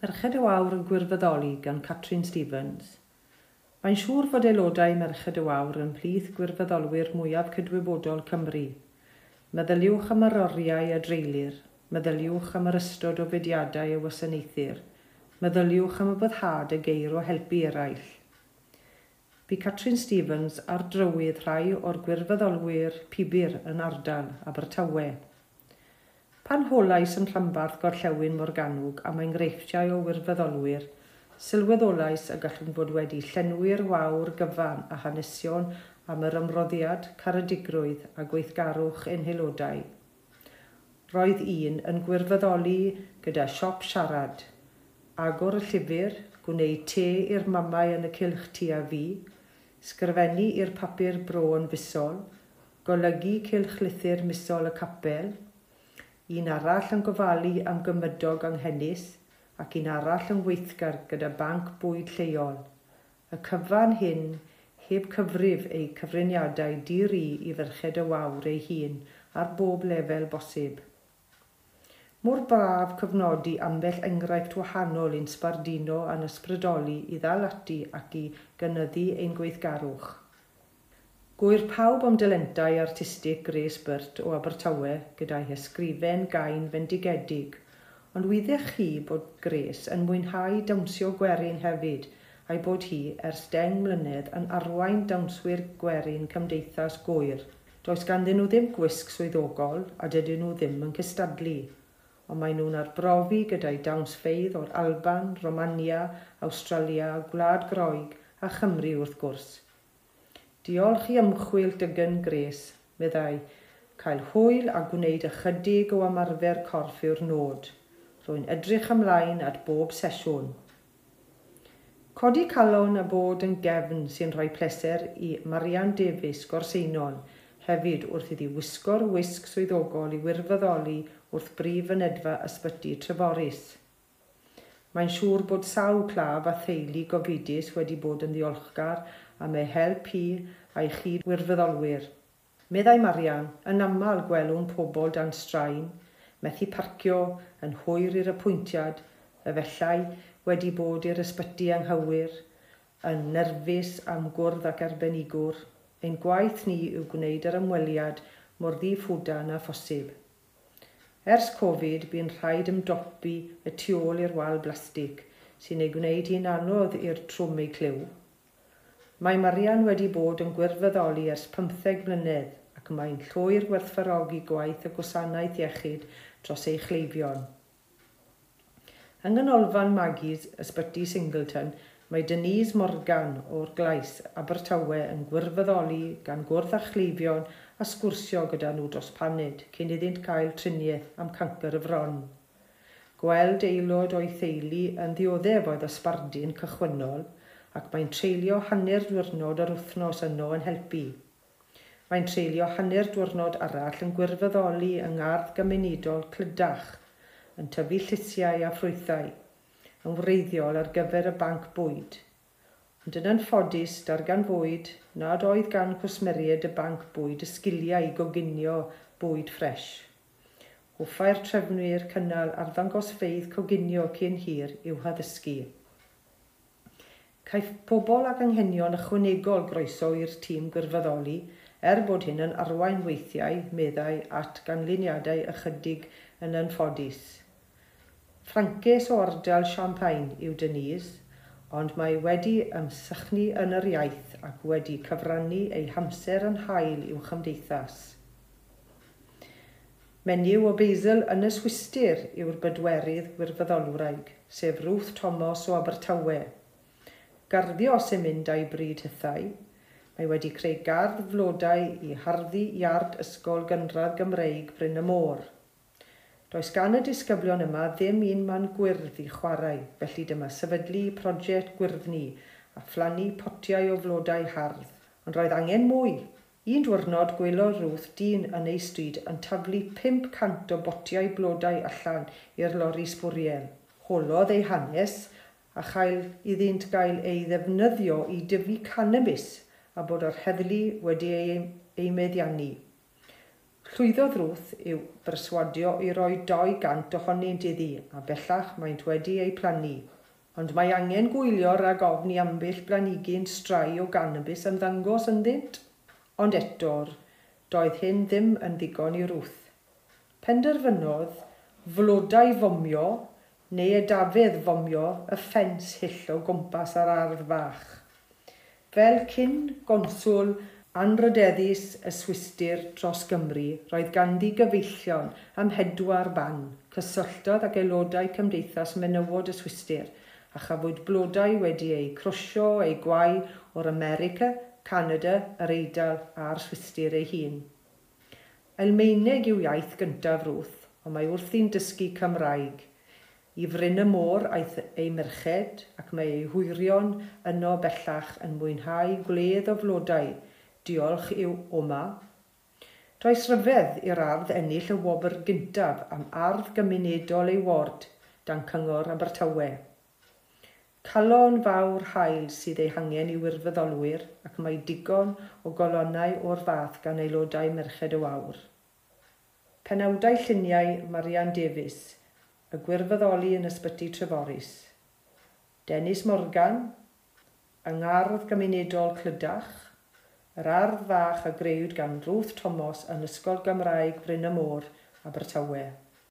Merched y Wawr yn gwirfoddoli gan Catrin Stevens. Mae'n siŵr fod aelodau Merched y Wawr yn plith gwirfoddolwyr mwyaf cydwybodol Cymru. Meddyliwch am yr oriau a dreilir, meddyliwch am yr ystod o fudiadau y wasanaethir, meddyliwch am y byddhad y geir o helpu eraill bu Catrin Stevens ar drywydd rhai o'r gwirfoddolwyr pibur yn ardal Abertawe. Panholais yn Llambarth Gorllewin Morganwg am enghreifftiau o wirfoddolwyr, sylweddolais y gallwn bod wedi llenwi'r wawr gyfan a hanesion am yr ymroddiad, caredigrwydd a gweithgarwch ein haelodau. Roedd un yn gwirfoddoli gyda siop siarad, agor y llyfr, gwneud te i'r mamau yn y cilch tu a fi, sgrifennu i'r papur bro yn fusol, golygu cilch lythyr misol y capel, un arall yn gofalu am gymydog anghennus ac un arall yn weithgar gyda banc bwyd lleol. Y cyfan hyn heb cyfrif eu cyfriniadau diri i ferched y wawr ei hun ar bob lefel bosib. Mor braf cyfnodi ambell enghraifft wahanol i'n sbardino a'n ysbrydoli i ddal ati ac i gynyddu ein gweithgarwch. Gwyr pawb am dylentau artistig Grace Burt o Abertawe gyda'i hysgrifen gain fendigedig, ond wyddech chi bod Grace yn mwynhau dawnsio gwerin hefyd a'i bod hi ers 10 mlynedd yn arwain dawnswyr gwerin Cymdeithas Gwyr. Does ganddyn nhw ddim gwisg swyddogol a dydyn nhw ddim yn cystadlu ond maen nhw'n arbrofi gyda'i dawnsfeidd o'r Alban, Romania, Australia, Gwlad Groeg a Chymru wrth gwrs. Diolch i ymchwil dy gyngres, meddai, cael hwyl a gwneud ychydig o ymarfer corff yw'r nod. Rwy'n edrych ymlaen at bob sesiwn. Codi calon a bod yn gefn sy'n rhoi pleser i Marian Davies Gorseinon hefyd wrth iddi wisgo'r wisg swyddogol i wirfoddoli wrth brif fynedfa ysbyty Treforys. Mae'n siŵr bod sawl claf a theulu gofidus wedi bod yn ddiolchgar am ei help hi a'i chi wirfoddolwyr. Meddai Marian, yn aml gwelwn pobl dan straen, methu parcio yn hwyr i'r apwyntiad, efallai wedi bod i'r ysbyty anghywir, yn nerfus am gwrdd ac arbenigwr. Ein gwaith ni yw gwneud yr ymweliad mor ddifwdan a phosib. Ers Covid, bu'n rhaid ymdopi y tu ôl i'r wal blastig, sy'n ei gwneud hi'n anodd i'r trwm ei clyw. Mae Marian wedi bod yn gwirfoddoli ers 15 mlynedd ac mae'n llwyr gwerthfarogi gwaith y gwasanaeth iechyd dros ei chleifion. Yng nghanolfan Magis, ysbyty Singleton, mae Denise Morgan o'r Glais Abertawe yn gwirfoddoli gan gwrdd a chleifion a sgwrsio gyda nhw dros paned cyn iddynt cael triniaeth am cancer y fron. Gweld aelod o'i theulu yn ddioddef oedd ysbardu'n cychwynnol – ac mae'n treulio hanner diwrnod ar wythnos yno yn helpu. Mae'n treulio hanner diwrnod arall yn gwirfoddoli yng ngardd gymunedol clydach, yn tyfu llysiau a ffrwythau, yn wreiddiol ar gyfer y banc bwyd. Ond yn anffodus, dargan fwyd, nad oedd gan cwsmeriad y banc bwyd y sgiliau i goginio bwyd ffres. Hoffai'r trefnwyr cynnal ar ddangosfeidd coginio cyn hir i'w haddysgu. Caiff pobl ac anghenion ychwanegol groeso i'r tîm gyrfyddoli er bod hyn yn arwain weithiau meddai at ganlyniadau ychydig yn anffodus. Ffrancus o ardal Champagne yw Denise, ond mae wedi ymsychnu yn yr iaith ac wedi cyfrannu ei hamser yn hael i'w chymdeithas. Menyw o Beisel yn y Swistyr yw'r bydwerydd gwirfoddolwraig, sef Ruth Thomas o Abertawe, garddio sy'n mynd â'i bryd hithau. Mae wedi creu gardd flodau i harddu iard ysgol gynradd Gymreig Bryn y Môr. Does gan y disgyblion yma ddim un man gwyrdd i chwarae, felly dyma sefydlu prosiect gwyrddni a phlannu potiau o flodau hardd. Ond roedd angen mwy. Un diwrnod gwelodd rwth dyn yn ei stryd yn taflu 500 o botiau blodau allan i'r lori sbwriel. Holodd ei hanes a chael iddynt gael ei ddefnyddio i dyfu cannabis a bod yr heddlu wedi ei, ei meddiannu. Llwyddodd Ruth i'w berswadio i roi 200 ohonynt iddi a bellach maent wedi ei plannu. Ond mae angen gwylio rhag ofni ambell blanigyn strai o ganabis yn ddangos ynddynt. Ond eto'r, doedd hyn ddim yn ddigon i Ruth. Penderfynodd flodau fomio neu y dafydd fomio y ffens hyll o gwmpas ar ardd fach. Fel cyn gonswl anrydeddus y swistir dros Gymru, roedd ganddi gyfeillion am hedwar ban, cysylltodd ac aelodau Cymdeithas Menywod y Swistir, a chafwyd blodau wedi eu crwsio eu gwau o'r America, Canada, yr Eidal a'r Swistir ei hun. Almeineg yw iaith gyntaf rwth, ond mae wrthi'n dysgu Cymraeg. I fryn y môr aeth ei merched ac mae ei hwyrion yno bellach yn mwynhau gwledd o flodau. Diolch i'w oma. Does rhyfedd i'r ardd ennill y wobr gyntaf am ardd gymunedol ei ward dan cyngor Abertawe. Calon fawr hael sydd ei hangen i wirfoddolwyr ac mae digon o golonau o'r fath gan aelodau merched y wawr. Penawdau lluniau Marian Davies – y gwirfoddoli yn ysbyty Treforys. Dennis Morgan, yng Ngardd Gymunedol Clydach, yr ardd fach a grewd gan Ruth Thomas yn Ysgol Gymraeg Bryn y Môr, Abertawe.